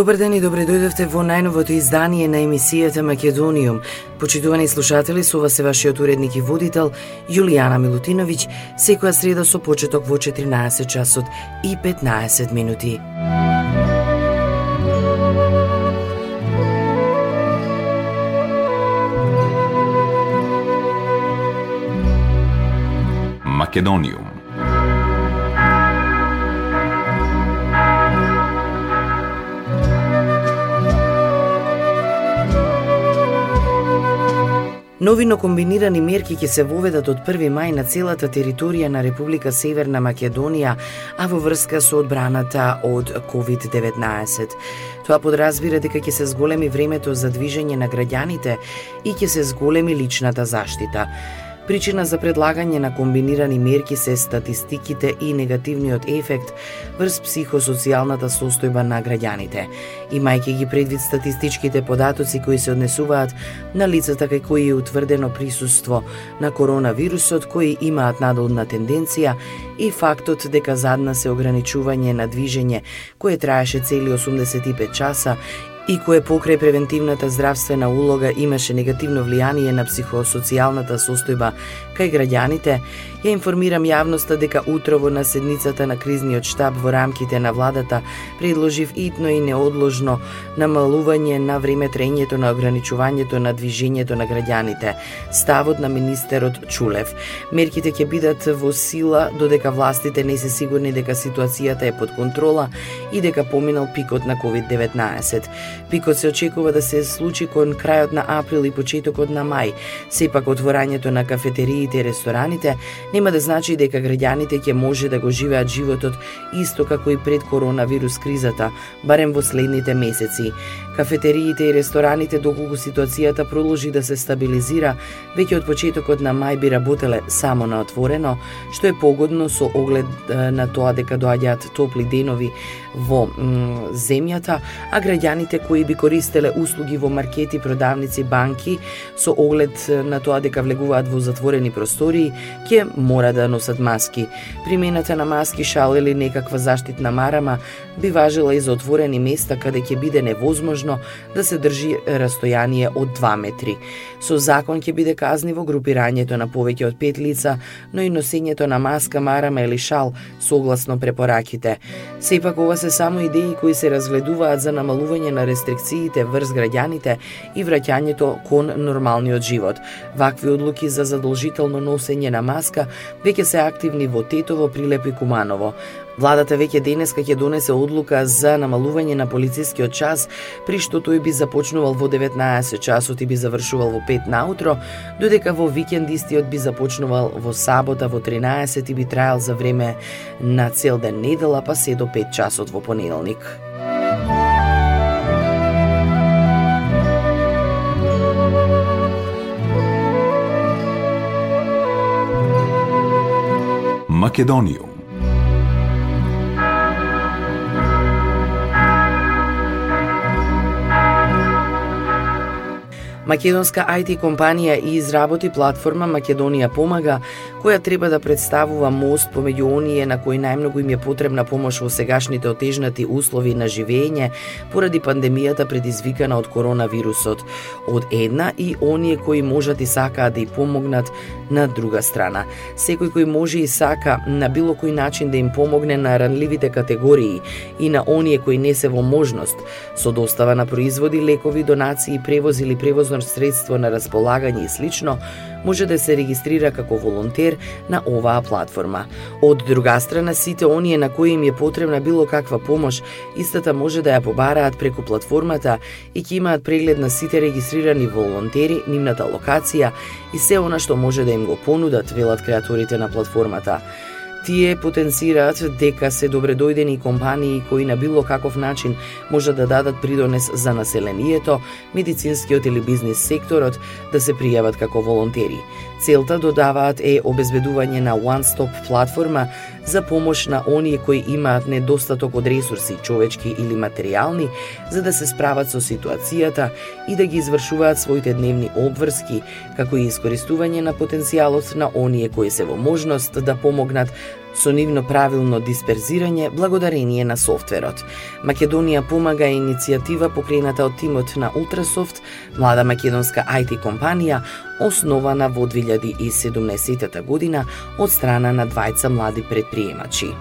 Добар ден и добре дојдовте во најновото издание на емисијата Македониум. Почитувани слушатели, со вас е вашиот уредник и водител Јулијана Милутиновиќ, секоја среда со почеток во 14 часот и 15 минути. Македониум Новино комбинирани мерки ќе се воведат од 1 мај на целата територија на Република Северна Македонија, а во врска со одбраната од COVID-19. Тоа подразбира дека ќе се зголеми времето за движење на граѓаните и ќе се зголеми личната заштита. Причина за предлагање на комбинирани мерки се статистиките и негативниот ефект врз психосоцијалната состојба на граѓаните. Имајќи ги предвид статистичките податоци кои се однесуваат на лицата кај кои е утврдено присуство на коронавирусот, кои имаат надолна тенденција и фактот дека задна се ограничување на движење кое траеше цели 85 часа и кое покрај превентивната здравствена улога имаше негативно влијание на психосоцијалната состојба кај граѓаните, ја информирам јавноста дека утрово на седницата на кризниот штаб во рамките на владата предложив итно и неодложно намалување на време трењето на ограничувањето на движењето на граѓаните. Ставот на министерот Чулев. Мерките ќе бидат во сила додека властите не се сигурни дека ситуацијата е под контрола и дека поминал пикот на COVID-19. Пикот се очекува да се случи кон крајот на април и почетокот на мај. Сепак отворањето на кафетериите и рестораните нема да значи дека граѓаните ќе може да го живеат животот исто како и пред коронавирус кризата, барем во следните месеци. Кафетериите и рестораните доколку ситуацијата продолжи да се стабилизира, веќе од почетокот на мај би работеле само на отворено, што е погодно со оглед на тоа дека доаѓаат топли денови во земјата, а граѓаните кои би користеле услуги во маркети, продавници, банки со оглед на тоа дека влегуваат во затворени простории, ќе мора да носат маски. Примената на маски, шал или некаква заштитна марама би важила и за отворени места каде ќе биде невозможно да се држи растојание од 2 метри. Со закон ќе биде казниво групирањето на повеќе од 5 лица, но и носењето на маска, марама или шал согласно препораките. Сепак ова се само идеи кои се разгледуваат за намалување на рестрикциите врз граѓаните и враќањето кон нормалниот живот. Вакви одлуки за задолжително носење на маска веќе се активни во Тетово, Прилеп и Куманово. Владата веќе денеска ќе донесе одлука за намалување на полицискиот час, при што тој би започнувал во 19 часот и би завршувал во 5 наутро, додека во викенд истиот би започнувал во сабота во 13 и би траел за време на цел ден недела, па се до 5 часот во понеделник. Македониум Македонска IT компанија и изработи платформа Македонија помага, која треба да представува мост помеѓу оние на кои најмногу им е потребна помош во сегашните отежнати услови на живење поради пандемијата предизвикана од коронавирусот, од една и оние кои можат и сакаат да и помогнат на друга страна. Секој кој може и сака на било кој начин да им помогне на ранливите категории и на оние кои не се во можност со достава на производи, лекови, донации, превоз или превозно средство на располагање и слично, може да се регистрира како волонтер на оваа платформа. Од друга страна, сите оние на кои им е потребна било каква помош, истата може да ја побараат преку платформата и ќе имаат преглед на сите регистрирани волонтери, нивната локација и се она што може да им го понудат, велат креаторите на платформата. Тие потенцираат дека се добредојдени компании кои на било каков начин може да дадат придонес за населението, медицинскиот или бизнис секторот да се пријават како волонтери. Целта додаваат е обезбедување на one-stop платформа за помош на оние кои имаат недостаток од ресурси, човечки или материјални, за да се справат со ситуацијата и да ги извршуваат своите дневни обврски, како и искористување на потенцијалот на оние кои се во можност да помогнат со нивно правилно дисперзирање благодарение на софтверот. Македонија помага иницијатива покрената од тимот на Ултрасофт, млада македонска IT компанија, основана во 2017 година од страна на двајца млади предприемачи.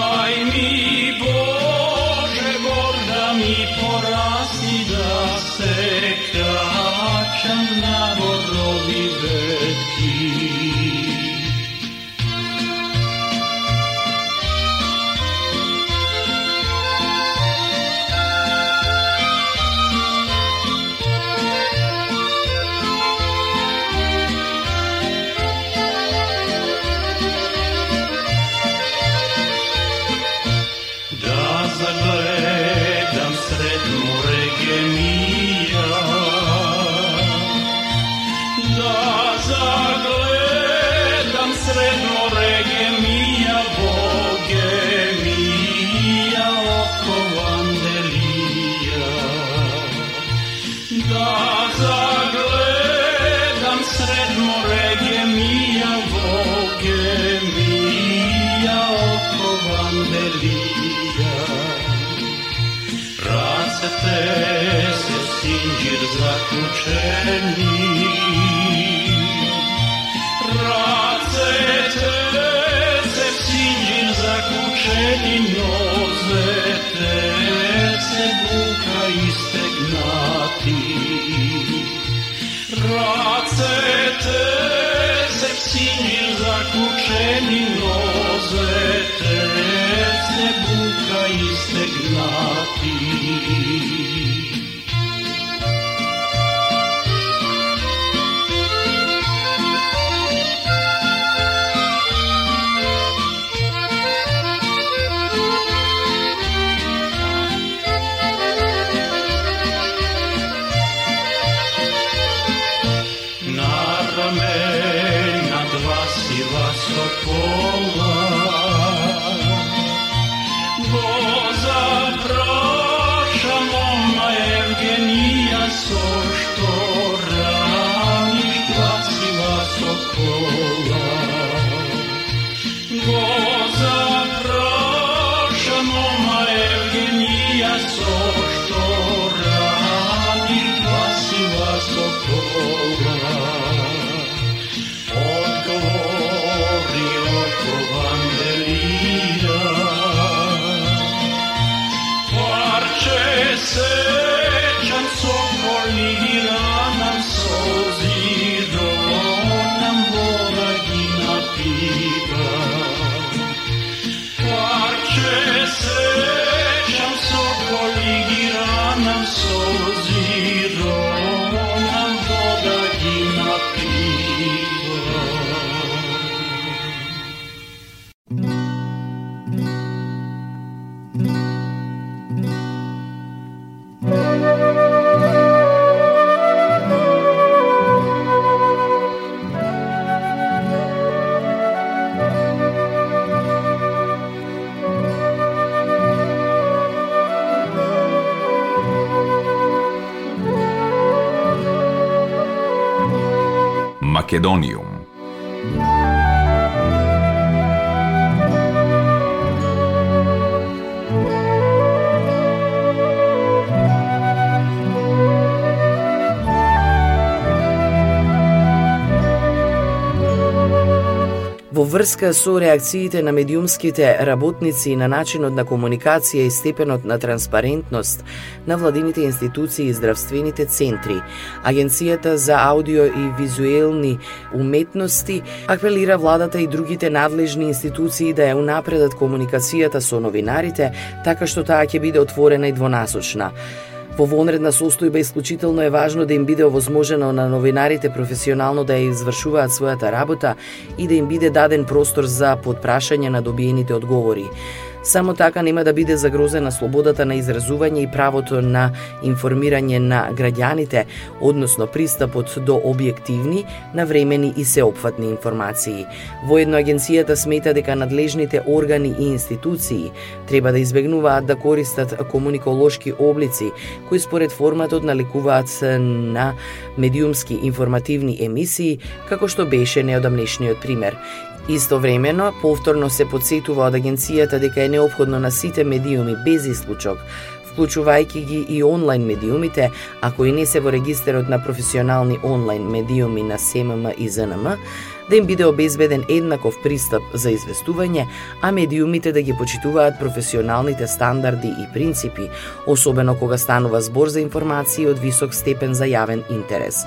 Lord. Во врска со реакциите на медиумските работници и на начинот на комуникација и степенот на транспарентност на владините институции и здравствените центри, Агенцијата за аудио и визуелни уметности апелира владата и другите надлежни институции да ја унапредат комуникацијата со новинарите, така што таа ќе биде отворена и двонасочна. Во вонредна состојба исклучително е важно да им биде овозможено на новинарите професионално да ја извршуваат својата работа и да им биде даден простор за подпрашање на добиените одговори. Само така нема да биде загрозена слободата на изразување и правото на информирање на граѓаните, односно пристапот до објективни, навремени и сеопфатни информации. Воедно агенцијата смета дека надлежните органи и институции треба да избегнуваат да користат комуниколошки облици кои според форматот наликуваат на медиумски информативни емисии, како што беше неодамнешниот пример. Истовремено, повторно се подсетува од агенцијата дека е необходно на сите медиуми без исклучок, вклучувајќи ги и онлайн медиумите, ако и не се во регистерот на професионални онлайн медиуми на СММ и ЗНМ, да им биде обезбеден еднаков пристап за известување, а медиумите да ги почитуваат професионалните стандарди и принципи, особено кога станува збор за информации од висок степен за јавен интерес.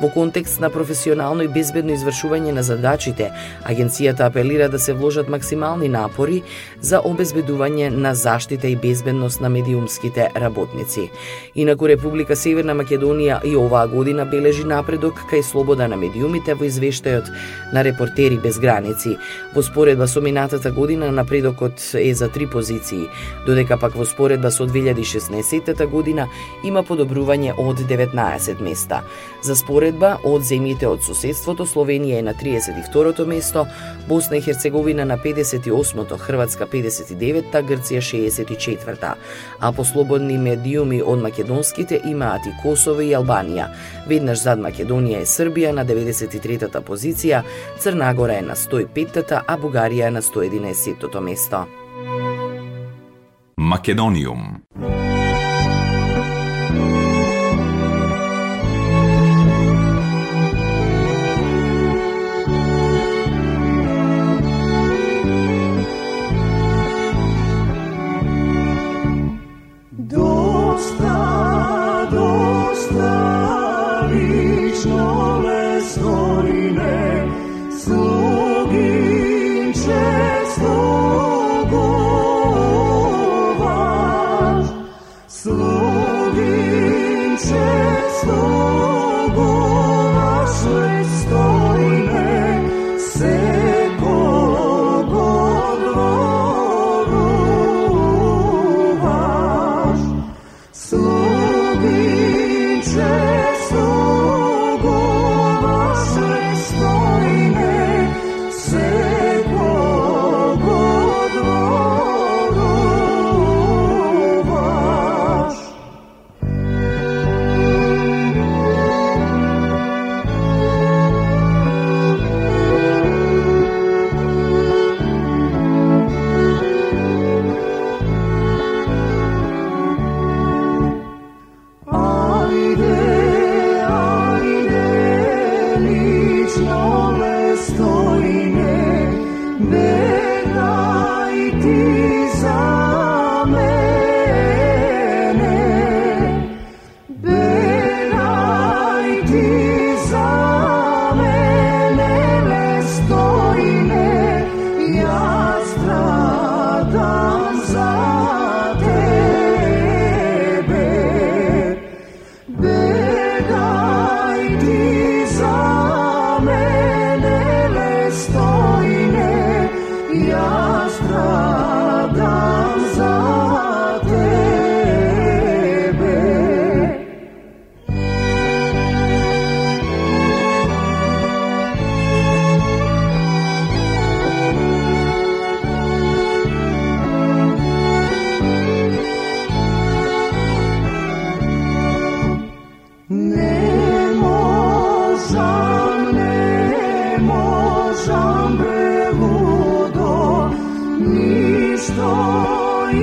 Во контекст на професионално и безбедно извршување на задачите, агенцијата апелира да се вложат максимални напори за обезбедување на заштита и безбедност на медиумските работници. Инаку Република Северна Македонија и оваа година бележи напредок кај слобода на медиумите во извештајот на репортери без граници. Во споредба со минатата година напредокот е за три позиции, додека пак во споредба со 2016 година има подобрување од 19 места. За според уредба од земјите од соседството Словенија е на 32-то место, Босна и Херцеговина на 58-то, Хрватска 59-та, Грција 64-та, а по слободни медиуми од македонските имаат и Косово и Албанија. Веднаш зад Македонија е Србија на 93-та позиција, Црнагора е на 105-та, а Бугарија е на 111-тото место. Македониум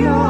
your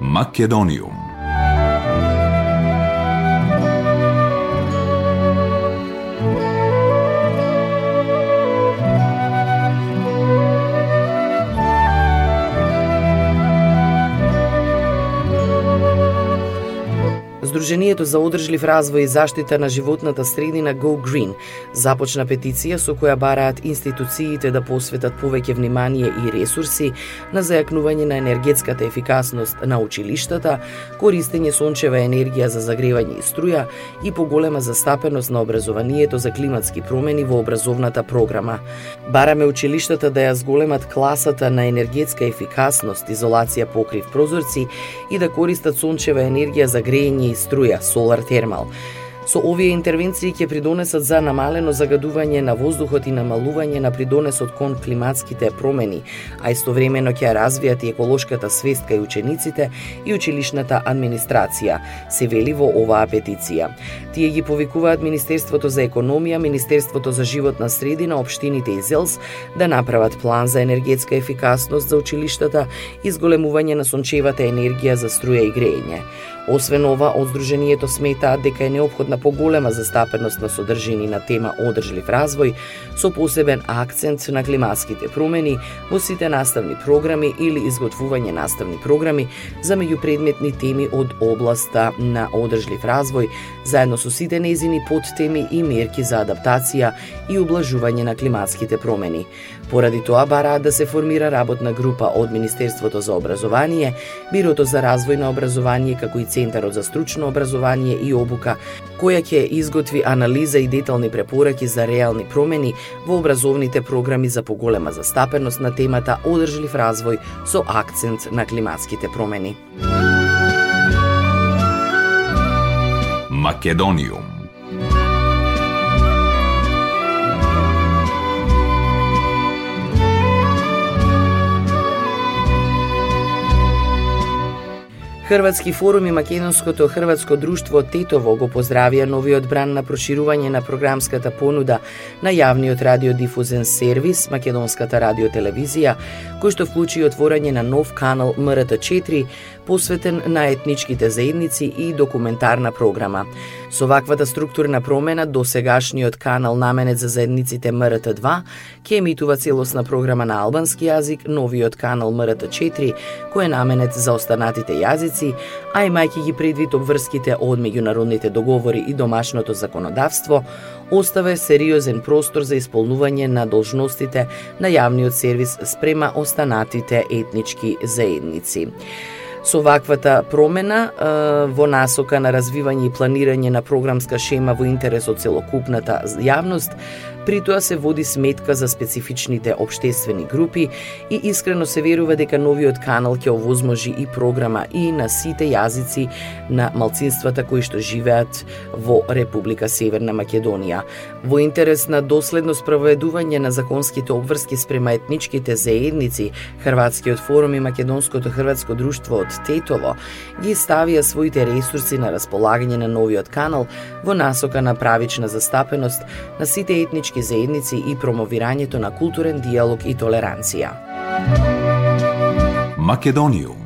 Македониум. Сдруженијето за одржлив развој и заштита на животната средина Go Green започна петиција со која бараат институциите да посветат повеќе внимание и ресурси на зајакнување на енергетската ефикасност на училиштата, користење сончева енергија за загревање и струја и поголема застапеност на образованието за климатски промени во образовната програма. Бараме училиштата да ја зголемат класата на енергетска ефикасност, изолација покрив прозорци и да користат сончева енергија за грејење и струја солар термал. Со овие интервенции ќе придонесат за намалено загадување на воздухот и намалување на придонесот кон климатските промени, а истовремено ќе развијат и еколошката свест кај учениците и училишната администрација, се вели во оваа петиција. Тие ги повикуваат Министерството за економија, Министерството за животна средина, општините и ЗЕЛС да направат план за енергетска ефикасност за училиштата и зголемување на сончевата енергија за струја и грејење. Освен ова, од Сдруженијето сметаат дека е необходна поголема застапеност на содржини на тема одржлив развој, со посебен акцент на климатските промени во сите наставни програми или изготвување наставни програми за меѓупредметни теми од областа на одржлив развој, заедно со сите незини подтеми и мерки за адаптација и ублажување на климатските промени. Поради тоа бараат да се формира работна група од Министерството за образование, Бирото за развој на образование како и Центарот за стручно образование и обука, која ќе изготви анализа и детални препораки за реални промени во образовните програми за поголема застапеност на темата одржлив развој со акцент на климатските промени. Македониум Хрватски форум и Македонското хрватско друштво Тетово го поздравија новиот бран на проширување на програмската понуда на јавниот радиодифузен сервис Македонската радиотелевизија, кој што вклучи отворање на нов канал МРТ4 посветен на етничките заедници и документарна програма. Со ваквата структурна промена до сегашниот канал наменет за заедниците МРТ2 ќе емитува целосна програма на албански јазик, новиот канал МРТ4 кој е наменет за останатите јазици, а имајќи ги предвид обврските од меѓународните договори и домашното законодавство, оставе сериозен простор за исполнување на должностите на јавниот сервис спрема останатите етнички заедници. Со ваквата промена во насока на развивање и планирање на програмска шема во интерес од целокупната јавност, При тоа се води сметка за специфичните обштествени групи и искрено се верува дека новиот канал ќе овозможи и програма и на сите јазици на малцинствата кои што живеат во Република Северна Македонија. Во интерес на доследно спроведување на законските обврски спрема етничките заедници, Хрватскиот форум и Македонското хрватско друштво од Тетово ги ставија своите ресурси на располагање на новиот канал во насока на правична застапеност на сите етнички етнички заедници и промовирањето на културен диалог и толеранција. Македониум